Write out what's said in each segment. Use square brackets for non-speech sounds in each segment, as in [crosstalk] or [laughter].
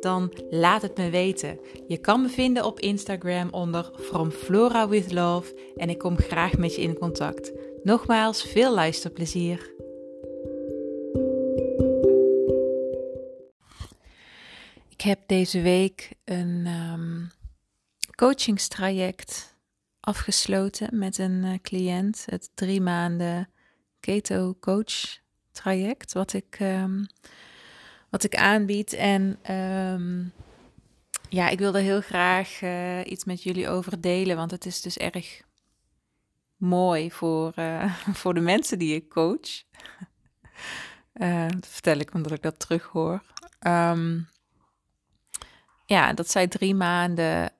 Dan laat het me weten. Je kan me vinden op Instagram onder From Flora with Love en ik kom graag met je in contact. Nogmaals, veel luisterplezier. Ik heb deze week een um, coachingstraject afgesloten met een uh, cliënt. Het drie maanden keto coach traject, wat ik um, wat ik aanbied. En ehm, ja, ik wilde heel graag uh, iets met jullie over delen, want het is dus erg mooi voor, uh, [laughs] voor de mensen die ik coach. Uh, [laughs] dat vertel ik omdat ik dat terug hoor. Um, ja, dat zij drie maanden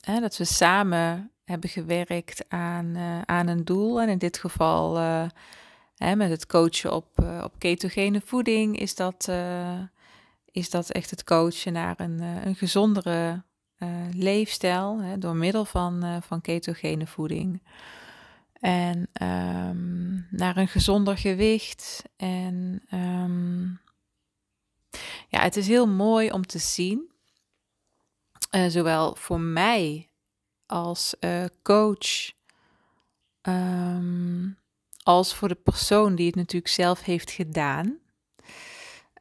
hè, dat we samen hebben gewerkt aan, aan een doel. En in dit geval Met het coachen op, uh, op ketogene voeding is dat, uh, is dat echt het coachen naar een, uh, een gezondere leefstijl hè, door middel van, van ketogene voeding. En um, naar een gezonder gewicht. En um, ja, het is heel mooi om te zien, zowel voor mij als coach. Um, als voor de persoon die het natuurlijk zelf heeft gedaan.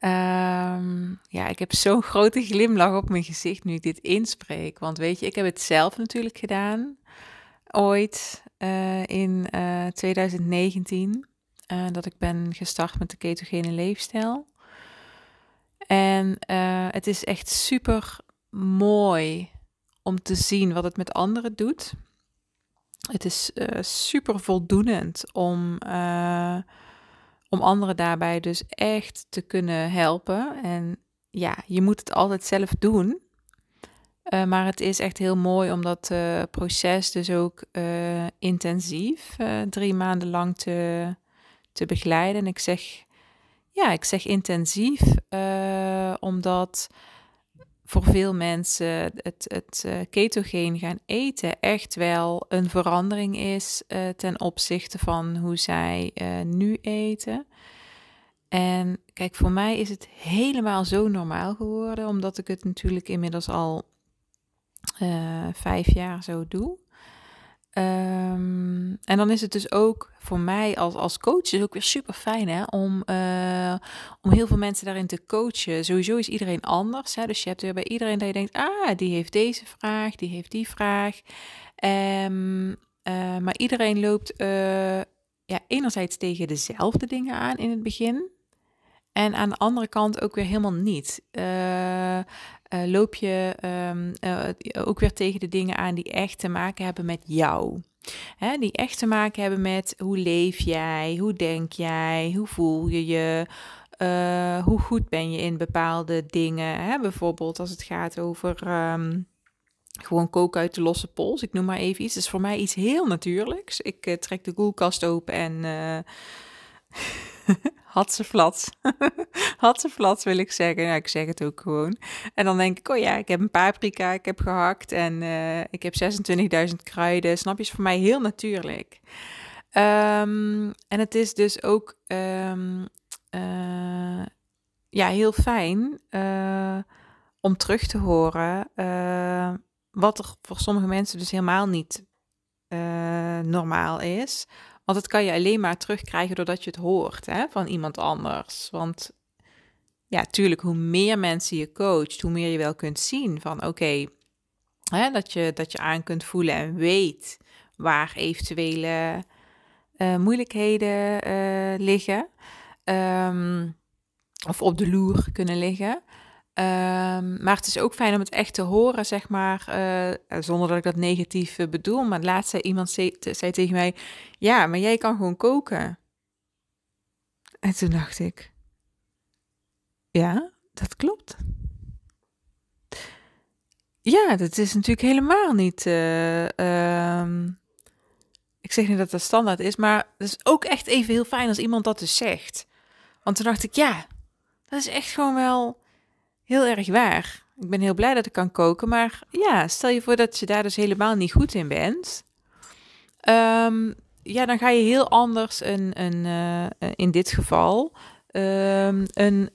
Um, ja, ik heb zo'n grote glimlach op mijn gezicht nu ik dit inspreek. Want weet je, ik heb het zelf natuurlijk gedaan. Ooit uh, in uh, 2019. Uh, dat ik ben gestart met de ketogene leefstijl. En het is echt super mooi om te zien wat het met anderen doet. Het is uh, super voldoenend om, uh, om anderen daarbij dus echt te kunnen helpen. En ja, je moet het altijd zelf doen. Uh, maar het is echt heel mooi om dat proces dus ook intensief drie maanden lang te, te begeleiden. En ik zeg, ja, ik zeg intensief, omdat voor veel mensen het, het uh, ketogeen gaan eten echt wel een verandering is uh, ten opzichte van hoe zij uh, nu eten. En kijk, voor mij is het helemaal zo normaal geworden, omdat ik het natuurlijk inmiddels al vijf jaar zo doe. Um, en dan is het dus ook voor mij als, als coach is ook weer super fijn hè, om, uh, om heel veel mensen daarin te coachen. Sowieso is iedereen anders. Hè? Dus je hebt weer bij iedereen dat je denkt, ah, die heeft deze vraag, die heeft die vraag. Um, uh, maar iedereen loopt uh, ja, enerzijds tegen dezelfde dingen aan in het begin. En aan de andere kant ook weer helemaal niet. Uh, uh, loop je um, uh, ook weer tegen de dingen aan die echt te maken hebben met jou. Hè, die echt te maken hebben met hoe leef jij, hoe denk jij, hoe voel je je, hoe goed ben je in bepaalde dingen. Hè? Bijvoorbeeld als het gaat over um, gewoon koken uit de losse pols, ik noem maar even iets. Dat is voor mij iets heel natuurlijks. Ik trek de koelkast open en [laughs] had ze flats. [laughs] had ze flats wil ik zeggen. Ja, ik zeg het ook gewoon. En dan denk ik, oh ja, ik heb een paprika, ik heb gehakt en uh, ik heb 26.000 kruiden. Snap je, is voor mij heel natuurlijk. Um, en het is dus ook um, uh, ja, heel fijn uh, om terug te horen wat er voor sommige mensen dus helemaal niet normaal is. Want het kan je alleen maar terugkrijgen doordat je het hoort hè, van iemand anders. Want ja, tuurlijk, hoe meer mensen je coacht, hoe meer je wel kunt zien van oké, dat, je, dat je aan kunt voelen en weet waar eventuele uh, moeilijkheden uh, liggen. Um, of op de loer kunnen liggen. Um, maar het is ook fijn om het echt te horen, zeg maar, uh, zonder dat ik dat negatief uh, bedoel. Maar laatst zei iemand zei, tegen mij, ja, maar jij kan gewoon koken. En toen dacht ik, ja, dat klopt. Ja, dat is natuurlijk helemaal niet uh, Ik zeg niet dat dat standaard is, maar het is ook echt even heel fijn als iemand dat dus zegt. Want toen dacht ik, ja, dat is echt gewoon wel heel erg waar. Ik ben heel blij dat ik kan koken, maar ja, stel je voor dat je daar dus helemaal niet goed in bent. Ehm, ja, dan ga je heel anders een, een uh, in dit geval um, een,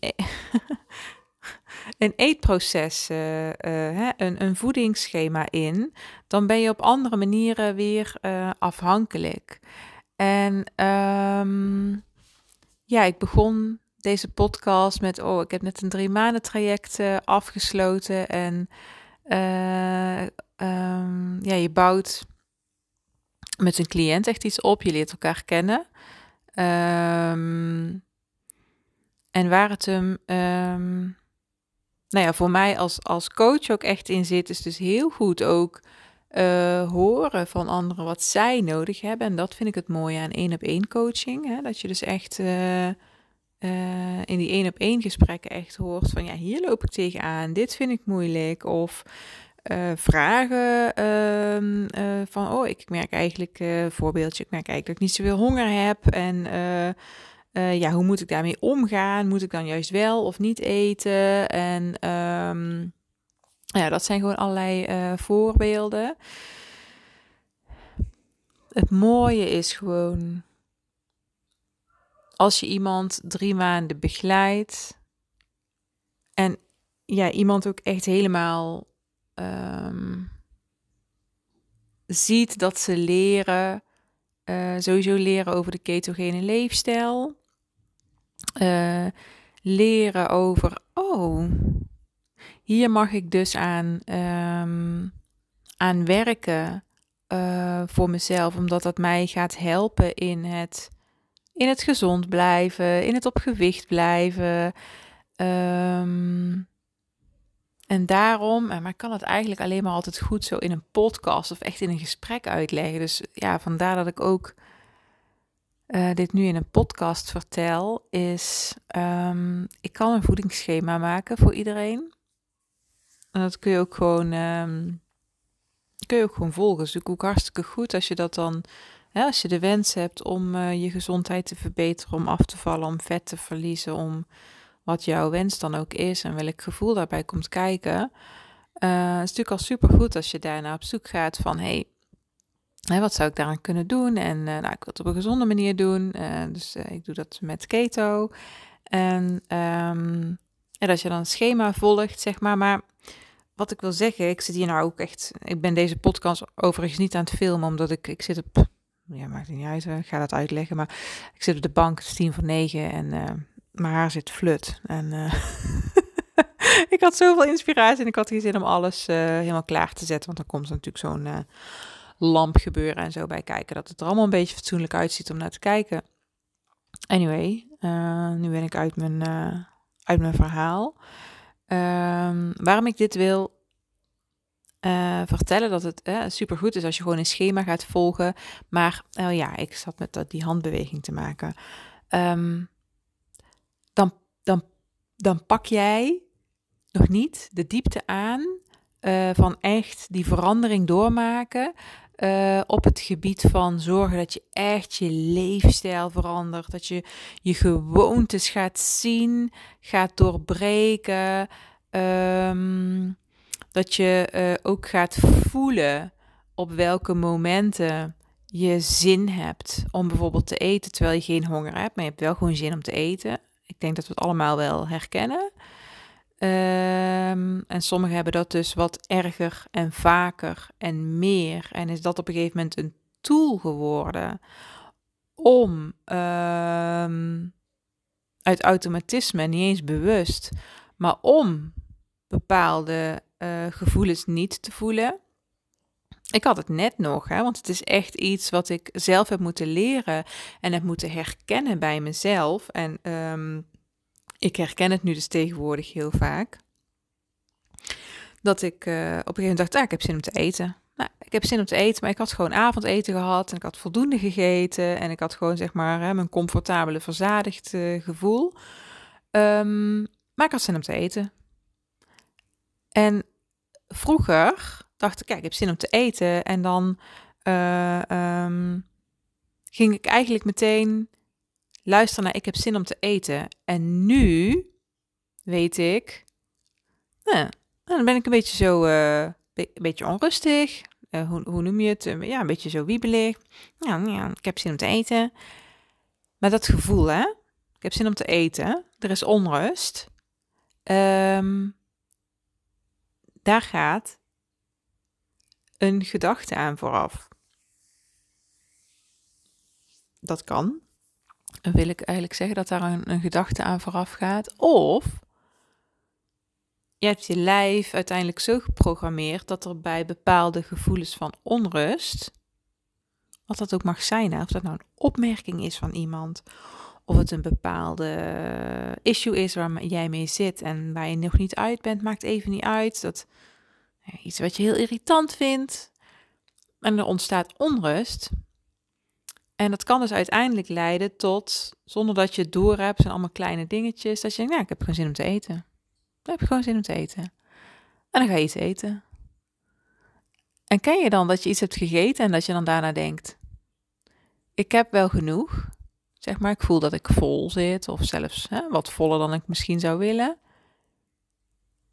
[laughs] een eetproces, uh, uh, een, een voedingsschema in. Dan ben je op andere manieren weer afhankelijk. En um, ja, ik begon deze podcast met, oh, ik heb net een drie maanden traject uh, afgesloten en uh, um, ja, je bouwt met een cliënt echt iets op, je leert elkaar kennen. Um, en waar het hem, um, nou ja, voor mij als, als coach ook echt in zit, is dus heel goed ook uh, horen van anderen wat zij nodig hebben. En dat vind ik het mooie aan één op één coaching. Hè? Dat je dus echt uh, in die één op één gesprekken echt hoort van ja, hier loop ik tegenaan, dit vind ik moeilijk. Of uh, vragen uh, uh, van oh, ik merk eigenlijk, voorbeeldje, ik merk eigenlijk dat ik niet zoveel honger heb. En ja, hoe moet ik daarmee omgaan? Moet ik dan juist wel of niet eten? En um, ja, dat zijn gewoon allerlei voorbeelden. Het mooie is gewoon als je iemand drie maanden begeleidt en ja, iemand ook echt helemaal um, ziet dat ze leren, uh, sowieso leren over de ketogene leefstijl, uh, leren over, oh, hier mag ik dus aan, um, aan werken uh, voor mezelf, omdat dat mij gaat helpen in het in het gezond blijven, in het op gewicht blijven. Um, en daarom, maar ik kan het eigenlijk alleen maar altijd goed zo in een podcast of echt in een gesprek uitleggen. Dus ja, vandaar dat ik ook uh, dit nu in een podcast vertel, is um, ik kan een voedingsschema maken voor iedereen. En dat kun je ook gewoon, um, kun je ook gewoon volgen. Dus ook hartstikke goed als je dat dan als je de wens hebt om uh, je gezondheid te verbeteren, om af te vallen, om vet te verliezen, om wat jouw wens dan ook is en welk gevoel daarbij komt kijken. Het is natuurlijk al super goed als je daarna op zoek gaat van hey, wat zou ik daaraan kunnen doen? En uh, nou, ik wil het op een gezonde manier doen. dus ik doe dat met keto. En, um, en als je dan een schema volgt, zeg maar. Maar wat ik wil zeggen, ik zit hier nou ook echt. Ik ben deze podcast overigens niet aan het filmen, omdat ik, ik zit op ja, maakt niet uit, ik ga dat uitleggen. Maar ik zit op de bank, het is tien voor negen en uh, mijn haar zit flut. En uh, [laughs] ik had zoveel inspiratie en ik had geen zin om alles uh, helemaal klaar te zetten. Want dan komt er natuurlijk zo'n lamp gebeuren en zo bij kijken. Dat het er allemaal een beetje fatsoenlijk uitziet om naar te kijken. Anyway, nu ben ik uit mijn, uit mijn verhaal. Um, waarom ik dit wil, uh, vertellen dat het uh, supergoed is als je gewoon een schema gaat volgen. Maar uh, ja, ik zat met dat, die handbeweging te maken. Um, dan, dan, dan pak jij nog niet de diepte aan van echt die verandering doormaken. Op het gebied van zorgen dat je echt je leefstijl verandert. Dat je je gewoontes gaat zien, gaat doorbreken. Um, dat je uh, ook gaat voelen op welke momenten je zin hebt om bijvoorbeeld te eten terwijl je geen honger hebt, maar je hebt wel gewoon zin om te eten. Ik denk dat we het allemaal wel herkennen. Um, en sommigen hebben dat dus wat erger en vaker en meer. En is dat op een gegeven moment een tool geworden om um, uit automatisme, niet eens bewust, maar om bepaalde uh, gevoelens niet te voelen. Ik had het net nog, hè, want het is echt iets wat ik zelf heb moeten leren en heb moeten herkennen bij mezelf. En um, ik herken het nu dus tegenwoordig heel vaak. Dat ik uh, op een gegeven moment dacht, ah, ik heb zin om te eten. Nou, ik heb zin om te eten, maar ik had gewoon avondeten gehad en ik had voldoende gegeten en ik had gewoon zeg maar hè, mijn comfortabele verzadigd uh, gevoel. Um, maar ik had zin om te eten. En vroeger dacht ik, kijk, ik heb zin om te eten. En dan uh, um, ging ik eigenlijk meteen luisteren naar ik heb zin om te eten. En nu weet ik, nou, dan ben ik een beetje zo, uh, een beetje onrustig. Uh, hoe, hoe, noem je het? Ja, een beetje zo wiebelig. Ja, ja, ik heb zin om te eten. Maar dat gevoel, hè? Ik heb zin om te eten. Er is onrust. Um, daar gaat een gedachte aan vooraf. Dat kan. Dan wil ik eigenlijk zeggen dat daar een, gedachte aan vooraf gaat. Of je hebt je lijf uiteindelijk zo geprogrammeerd dat er bij bepaalde gevoelens van onrust, wat dat ook mag zijn, of dat nou een opmerking is van iemand, of het een bepaalde issue is waar jij mee zit en waar je nog niet uit bent, maakt even niet uit. Dat iets wat je heel irritant vindt. En er ontstaat onrust. En dat kan dus uiteindelijk leiden tot, zonder dat je het door hebt, zijn allemaal kleine dingetjes, dat je denkt, nou, ik heb gewoon zin om te eten. Dan heb gewoon zin om te eten. En dan ga je iets eten. En ken je dan dat je iets hebt gegeten en dat je dan daarna denkt, ik heb wel genoeg. Zeg maar, ik voel dat ik vol zit, of zelfs hè, wat voller dan ik misschien zou willen.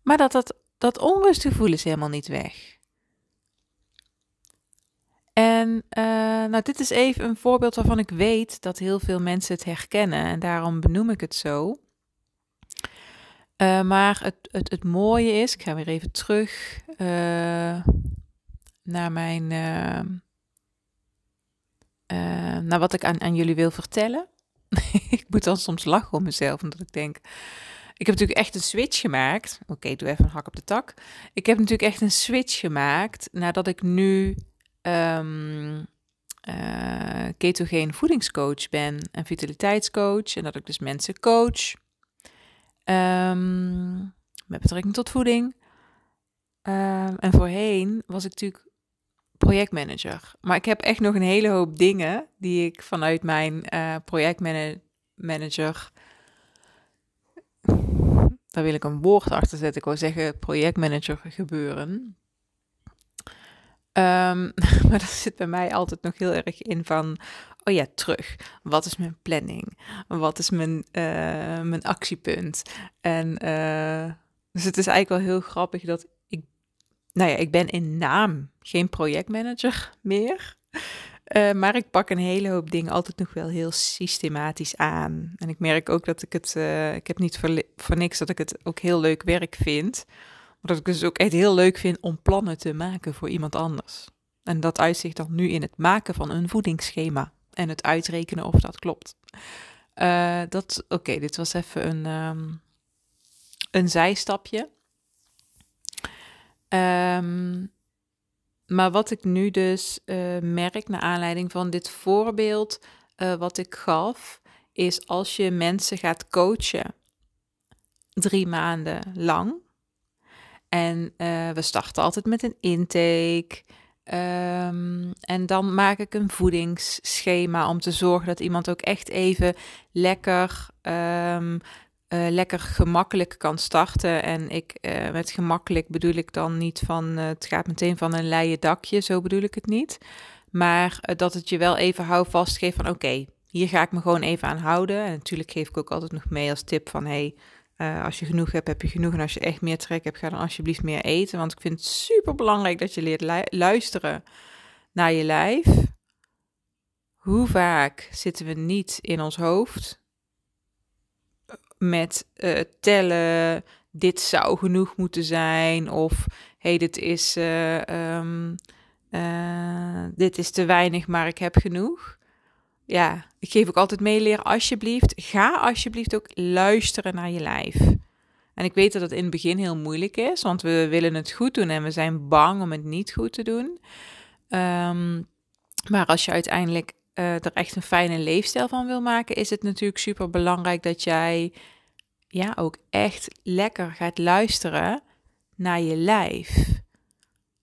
Maar dat dat, dat onrustgevoel is helemaal niet weg. En uh, nou, dit is even een voorbeeld waarvan ik weet dat heel veel mensen het herkennen en daarom benoem ik het zo. Uh, maar het, het, het mooie is, ik ga weer even terug uh, naar mijn, naar wat ik aan, jullie wil vertellen. [laughs] ik moet dan soms lachen om mezelf, omdat ik denk, ik heb natuurlijk echt een switch gemaakt. Oké, doe even een hak op de tak. Ik heb natuurlijk echt een switch gemaakt nadat ik nu um, uh, ketogeen voedingscoach ben en vitaliteitscoach. En dat ik dus mensen coach um, met betrekking tot voeding. Um, en voorheen was ik natuurlijk projectmanager. Maar ik heb echt nog een hele hoop dingen die ik vanuit mijn uh, projectmanager. Daar wil ik een woord achter zetten. Ik wil zeggen projectmanager gebeuren. Um, [laughs] maar dat zit bij mij altijd nog heel erg in van, oh ja, terug. Wat is mijn planning? Wat is mijn, uh, mijn actiepunt? En uh, dus het is eigenlijk wel heel grappig dat nou ja, ik ben in naam geen projectmanager meer. Uh, maar ik pak een hele hoop dingen altijd nog wel heel systematisch aan. En ik merk ook dat ik het, ik heb niet voor, niks dat ik het ook heel leuk werk vind. Maar dat ik dus ook echt heel leuk vind om plannen te maken voor iemand anders. En dat uitzicht dan nu in het maken van een voedingsschema en het uitrekenen of dat klopt. Uh, dat, oké, dit was even een, um, een zijstapje. Um, maar wat ik nu dus uh, merk naar aanleiding van dit voorbeeld uh, wat ik gaf, is als je mensen gaat coachen drie maanden lang, en uh, we starten altijd met een intake. Um, en dan maak ik een voedingsschema om te zorgen dat iemand ook echt even lekker, um, uh, lekker gemakkelijk kan starten. En ik, uh, met gemakkelijk bedoel ik dan niet van het gaat meteen van een leien dakje, zo bedoel ik het niet. Maar dat het je wel even houvast geeft van oké, hier ga ik me gewoon even aan houden. En natuurlijk geef ik ook altijd nog mee als tip van hey, als je genoeg hebt, heb je genoeg. En als je echt meer trek hebt, ga dan alsjeblieft meer eten. Want ik vind het super belangrijk dat je leert luisteren naar je lijf. Hoe vaak zitten we niet in ons hoofd met uh, tellen, dit zou genoeg moeten zijn, of hey, dit is, uh, um, dit is te weinig, maar ik heb genoeg ja, ik geef ook altijd meeleren, alsjeblieft, ga alsjeblieft ook luisteren naar je lijf. En ik weet dat het in het begin heel moeilijk is, want we willen het goed doen en we zijn bang om het niet goed te doen. Um, maar als je uiteindelijk uh, er echt een fijne leefstijl van wil maken, is het natuurlijk super belangrijk dat jij ja, ook echt lekker gaat luisteren naar je lijf.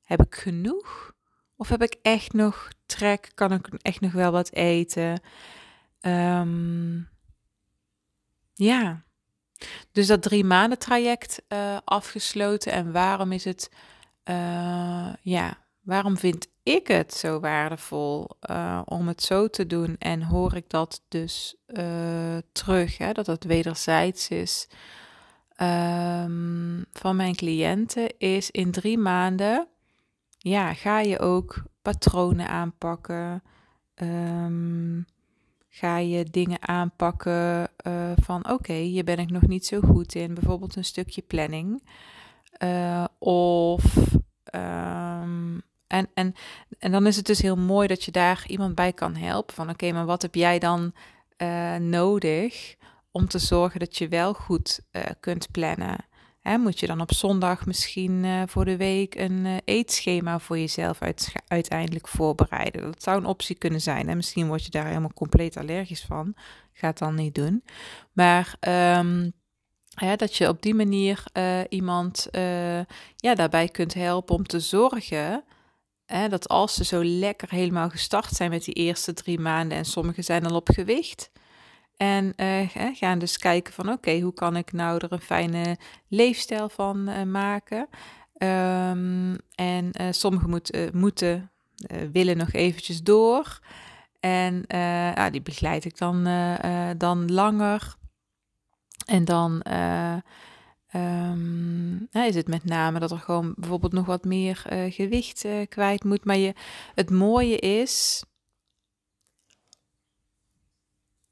Heb ik genoeg? Of heb ik echt nog trek? Kan ik echt nog wel wat eten? Um, ja. Dus dat drie maanden traject uh, afgesloten. En waarom is het, uh, ja, waarom vind ik het zo waardevol uh, om het zo te doen en hoor ik dat dus uh, terug, hè, dat het wederzijds is um, van mijn cliënten, is in drie maanden, ja, ga je ook patronen aanpakken. Um, ga je dingen aanpakken uh, van oké, hier ben ik nog niet zo goed in, bijvoorbeeld een stukje planning. of um, en, en, en dan is het dus heel mooi dat je daar iemand bij kan helpen. Van oké, maar wat heb jij dan uh, nodig om te zorgen dat je wel goed uh, kunt plannen? Hè, moet je dan op zondag misschien uh, voor de week een eetschema voor jezelf uit, uiteindelijk voorbereiden? Dat zou een optie kunnen zijn. En misschien word je daar helemaal compleet allergisch van. Ga het dan niet doen. Maar um, dat je op die manier iemand ja, daarbij kunt helpen om te zorgen Dat als ze zo lekker helemaal gestart zijn met die eerste drie maanden en sommigen zijn al op gewicht. En uh, gaan dus kijken van oké, hoe kan ik nou er een fijne leefstijl van uh, maken. Um, en uh, sommigen moet, moeten, willen nog eventjes door. En die begeleid ik dan, dan langer. En dan Um, is het met name dat er gewoon bijvoorbeeld nog wat meer uh, gewicht uh, kwijt moet. Maar je, het mooie is.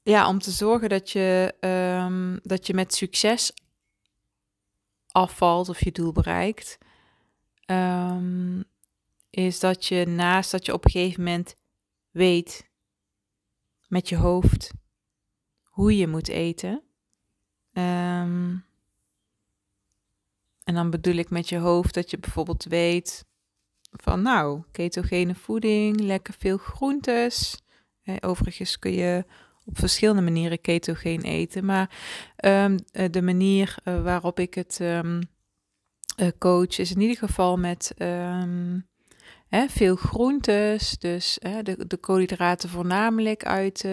Ja, om te zorgen dat je, um, dat je met succes afvalt of je doel bereikt. Um, is dat je naast dat je op een gegeven moment weet met je hoofd hoe je moet eten. Um, en dan bedoel ik met je hoofd dat je bijvoorbeeld weet van nou, ketogene voeding, lekker veel groentes. overigens kun je op verschillende manieren ketogeen eten, maar um, de manier uh, waarop ik het um, uh, coach is in ieder geval met hè, veel groentes, dus de, de koolhydraten voornamelijk uit,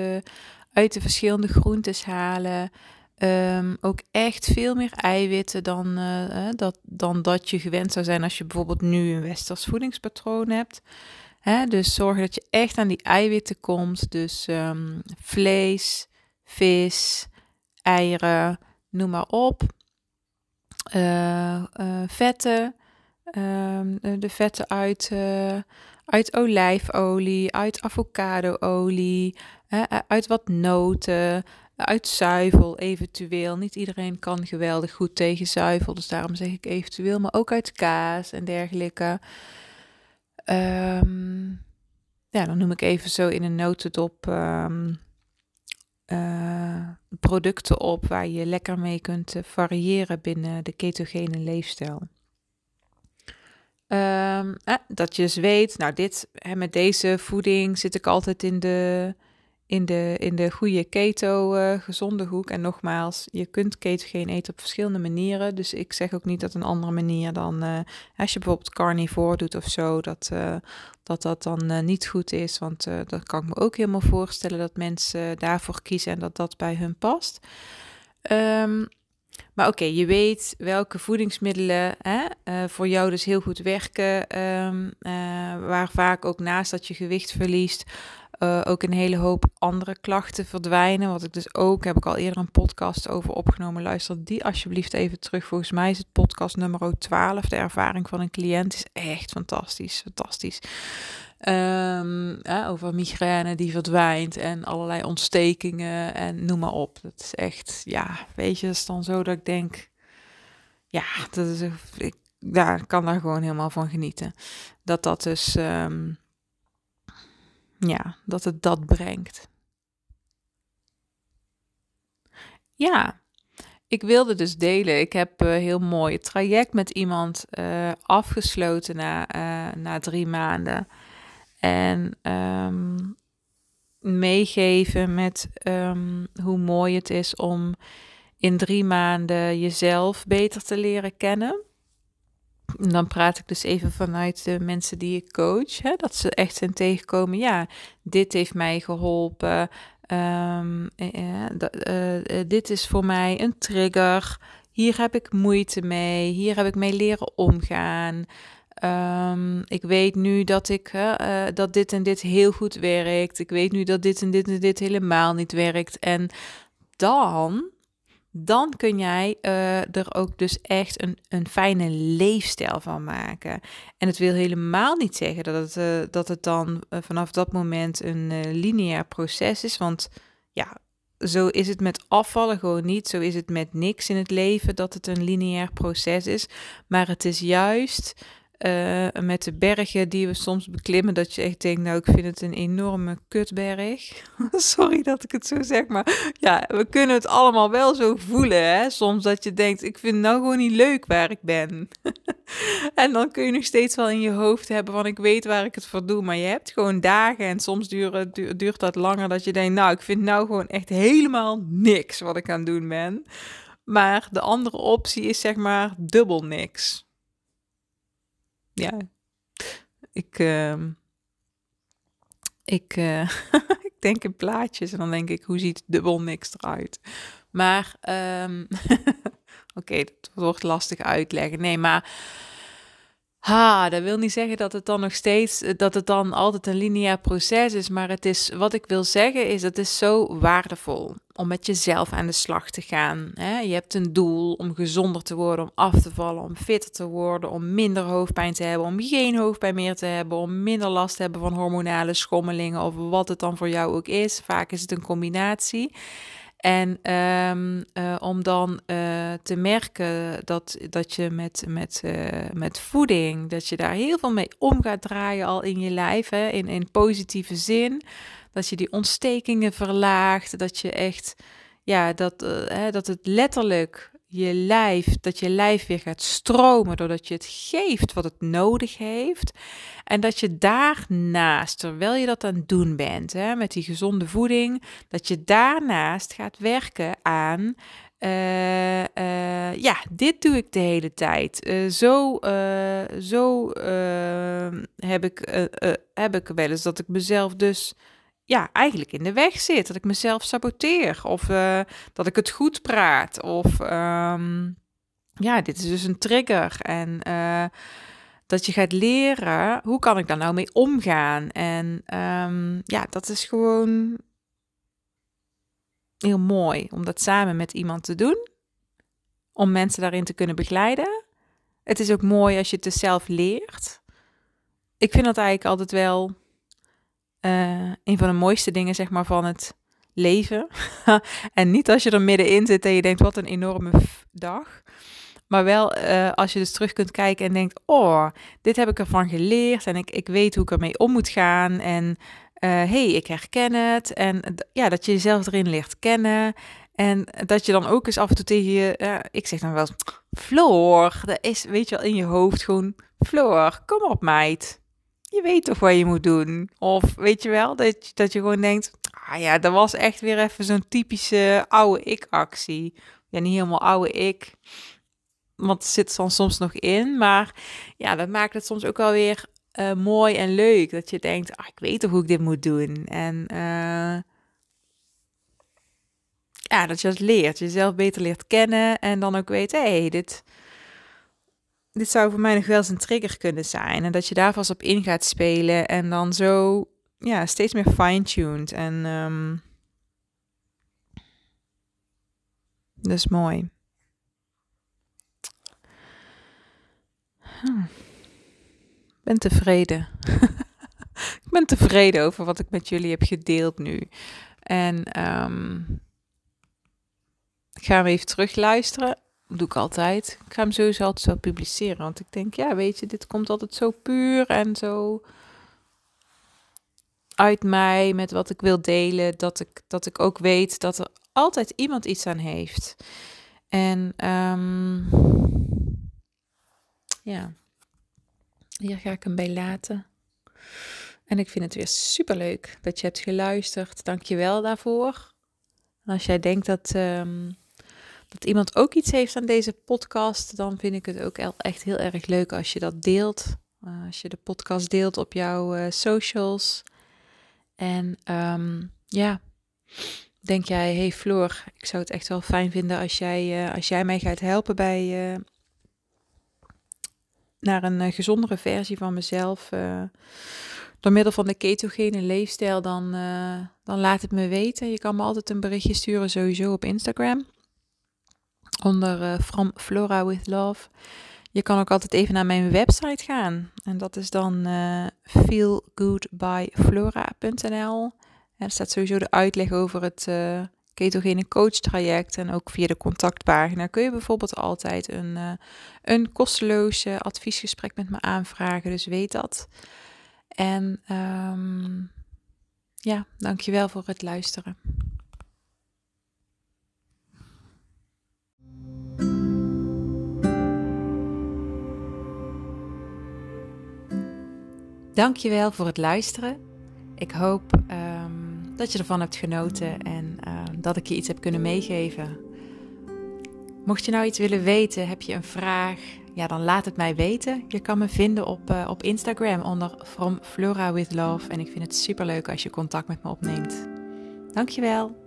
uit de verschillende groentes halen. Um, ook echt veel meer eiwitten dan, uh, dat, dan dat je gewend zou zijn als je bijvoorbeeld nu een westers voedingspatroon hebt. Dus zorg dat je echt aan die eiwitten komt. Dus um, vlees, vis, eieren, noem maar op. Uh, uh, vetten, um, de vetten uit, uit olijfolie, uit avocadoolie, uit wat noten uit zuivel eventueel. Niet iedereen kan geweldig goed tegen zuivel, dus daarom zeg ik eventueel, maar ook uit kaas en dergelijke. Um, ja, dan noem ik even zo in een notendop um, producten op waar je lekker mee kunt eh, variëren binnen de ketogene leefstijl. Um, eh, dat je dus weet, nou dit, hè, met deze voeding zit ik altijd in de in de, in de goede keto uh, gezonde hoek. En nogmaals, je kunt ketogeen eten op verschillende manieren. Dus ik zeg ook niet dat een andere manier dan uh, als je bijvoorbeeld carnivore doet of zo, dat uh, dat, dat dan niet goed is. Want dat kan ik me ook helemaal voorstellen dat mensen daarvoor kiezen en dat dat bij hun past. Um, maar oké, je weet welke voedingsmiddelen hè, voor jou dus heel goed werken. Um, waar vaak ook naast dat je gewicht verliest, uh, ook een hele hoop andere klachten verdwijnen. Wat ik dus ook, heb ik al eerder een podcast over opgenomen. Luister die alsjeblieft even terug. Volgens mij is het podcast nummer 12. De ervaring van een cliënt is echt fantastisch. Fantastisch. Um, over migraine die verdwijnt en allerlei ontstekingen en noem maar op. Dat is echt, ja, weet je, is dan zo dat ik denk, ja, dat is, ik ja, kan daar gewoon helemaal van genieten. Dat dat dus um, ja, dat het dat brengt. Ja, ik wilde dus delen. Ik heb uh, heel mooi traject met iemand uh, afgesloten na, uh, na drie maanden. En um, meegeven met um, hoe mooi het is om in drie maanden jezelf beter te leren kennen dan praat ik dus even vanuit de mensen die ik coach. Hè, dat ze echt zijn tegenkomen. Ja, dit heeft mij geholpen. Um, uh, dit is voor mij een trigger. Hier heb ik moeite mee. Hier heb ik mee leren omgaan. ehm, ik weet nu dat, ik, dat dit en dit heel goed werkt. Ik weet nu dat dit en dit en dit helemaal niet werkt. En dan, dan kun jij uh, er ook dus echt een, een fijne leefstijl van maken. En het wil helemaal niet zeggen dat het, uh, dat het dan vanaf dat moment een lineair proces is. Want ja, zo is het met afvallen gewoon niet. Zo is het met niks in het leven dat het een lineair proces is. Maar het is juist uh, met de bergen die we soms beklimmen, dat je echt denkt, nou, ik vind het een enorme kutberg. [laughs] Sorry dat ik het zo zeg, maar ja, we kunnen het allemaal wel zo voelen, hè. Soms dat je denkt, ik vind nou gewoon niet leuk waar ik ben. [laughs] en dan kun je nog steeds wel in je hoofd hebben van, ik weet waar ik het voor doe, maar je hebt gewoon dagen en soms duurt, duurt dat langer dat je denkt, nou, ik vind nou gewoon echt helemaal niks wat ik aan het doen ben. Maar de andere optie is zeg maar dubbel niks ja, ik, uh, ik, uh, [laughs] ik denk in plaatjes en dan denk ik, hoe ziet dubbel niks eruit? Maar, um, [laughs] oké, dat wordt lastig uitleggen. Nee, maar Ha, dat wil niet zeggen dat het dan nog steeds, eh, dat het dan altijd een lineair proces is. Maar het is, wat ik wil zeggen is, het zo waardevol om met jezelf aan de slag te gaan. Je hebt een doel om gezonder te worden, om af te vallen, om fitter te worden, om minder hoofdpijn te hebben, om geen hoofdpijn meer te hebben, om minder last te hebben van hormonale schommelingen of wat het dan voor jou ook is. Vaak is het een combinatie. En um, uh, om dan uh, te merken dat, dat je met, met, uh, met voeding, dat je daar heel veel mee om gaat draaien al in je lijf, hè, in, in positieve zin. Dat je die ontstekingen verlaagt, dat je echt, ja, dat, hè, dat het letterlijk je lijf, dat je lijf weer gaat stromen doordat je het geeft wat het nodig heeft. En dat je daarnaast, terwijl je dat aan het doen bent, hè, met die gezonde voeding, dat je daarnaast gaat werken aan. Uh, uh, ja, dit doe ik de hele tijd. Uh, zo zo heb, ik, heb ik wel eens dat ik mezelf dus ja, eigenlijk in de weg zit. Dat ik mezelf saboteer. Of uh, dat ik het goed praat. Of um, ja, dit is dus een trigger. En uh, dat je gaat leren, hoe kan ik daar nou mee omgaan? En um, ja, dat is gewoon heel mooi om dat samen met iemand te doen. Om mensen daarin te kunnen begeleiden. Het is ook mooi als je het dus zelf leert. Ik vind dat eigenlijk altijd wel uh, een van de mooiste dingen zeg maar, van het leven. [laughs] en niet als je er middenin zit en je denkt, wat een enorme dag. Maar wel uh, als je dus terug kunt kijken en denkt, oh, dit heb ik ervan geleerd en ik, ik weet hoe ik ermee om moet gaan. En uh, hey, ik herken het. En ja, dat je jezelf erin leert kennen. En dat je dan ook eens af en toe tegen je, ik zeg dan wel Floor, dat is, weet je wel, in je hoofd gewoon, Floor, kom op meid je weet toch wat je moet doen. Of weet je wel, dat, dat je gewoon denkt, ah ja, dat was echt weer even zo'n typische oude ik-actie. Ja, niet helemaal oude ik, want zit dan soms nog in. Maar ja, dat maakt het soms ook wel weer uh, mooi en leuk. Dat je denkt, ah, ik weet toch hoe ik dit moet doen. En uh, ja, dat je het leert, jezelf beter leert kennen en dan ook weet, hé, hey, dit dit zou voor mij nog wel eens een trigger kunnen zijn. En dat je daar vast op in gaat spelen en dan zo ja, steeds meer fine-tuned. En um, dat is mooi. Ik ben tevreden. [laughs] ik ben tevreden over wat ik met jullie heb gedeeld nu. En um, ik ga hem even terugluisteren doe ik altijd. Ik ga hem sowieso altijd zo publiceren. Want ik denk, ja, weet je, dit komt altijd zo puur en zo uit mij met wat ik wil delen. Dat ik, dat ik ook weet dat er altijd iemand iets aan heeft. En um, ja, hier ga ik hem bij laten. En ik vind het weer super leuk dat je hebt geluisterd. Dank je wel daarvoor. Als jij denkt dat. Um, dat iemand ook iets heeft aan deze podcast, dan vind ik het ook echt heel erg leuk als je dat deelt. Uh, als je de podcast deelt op jouw uh, socials. En um, ja, denk jij, hey Floor, ik zou het echt wel fijn vinden als jij, uh, als jij mij gaat helpen bij naar een gezondere versie van mezelf door middel van de ketogene leefstijl, dan, dan laat het me weten. Je kan me altijd een berichtje sturen, sowieso op Instagram. Onder From Flora with Love. Je kan ook altijd even naar mijn website gaan. En dat is dan uh, feelgoodbyflora.nl. Er staat sowieso de uitleg over het uh, ketogene coach traject. En ook via de contactpagina kun je bijvoorbeeld altijd een, een kosteloos adviesgesprek met me aanvragen. Dus weet dat. En um, ja, dankjewel voor het luisteren. Dankjewel voor het luisteren. Ik hoop um, dat je ervan hebt genoten en uh, dat ik je iets heb kunnen meegeven. Mocht je nou iets willen weten, heb je een vraag, ja, dan laat het mij weten. Je kan me vinden op, uh, op Instagram onder From Flora with Love. En ik vind het super leuk als je contact met me opneemt. Dankjewel.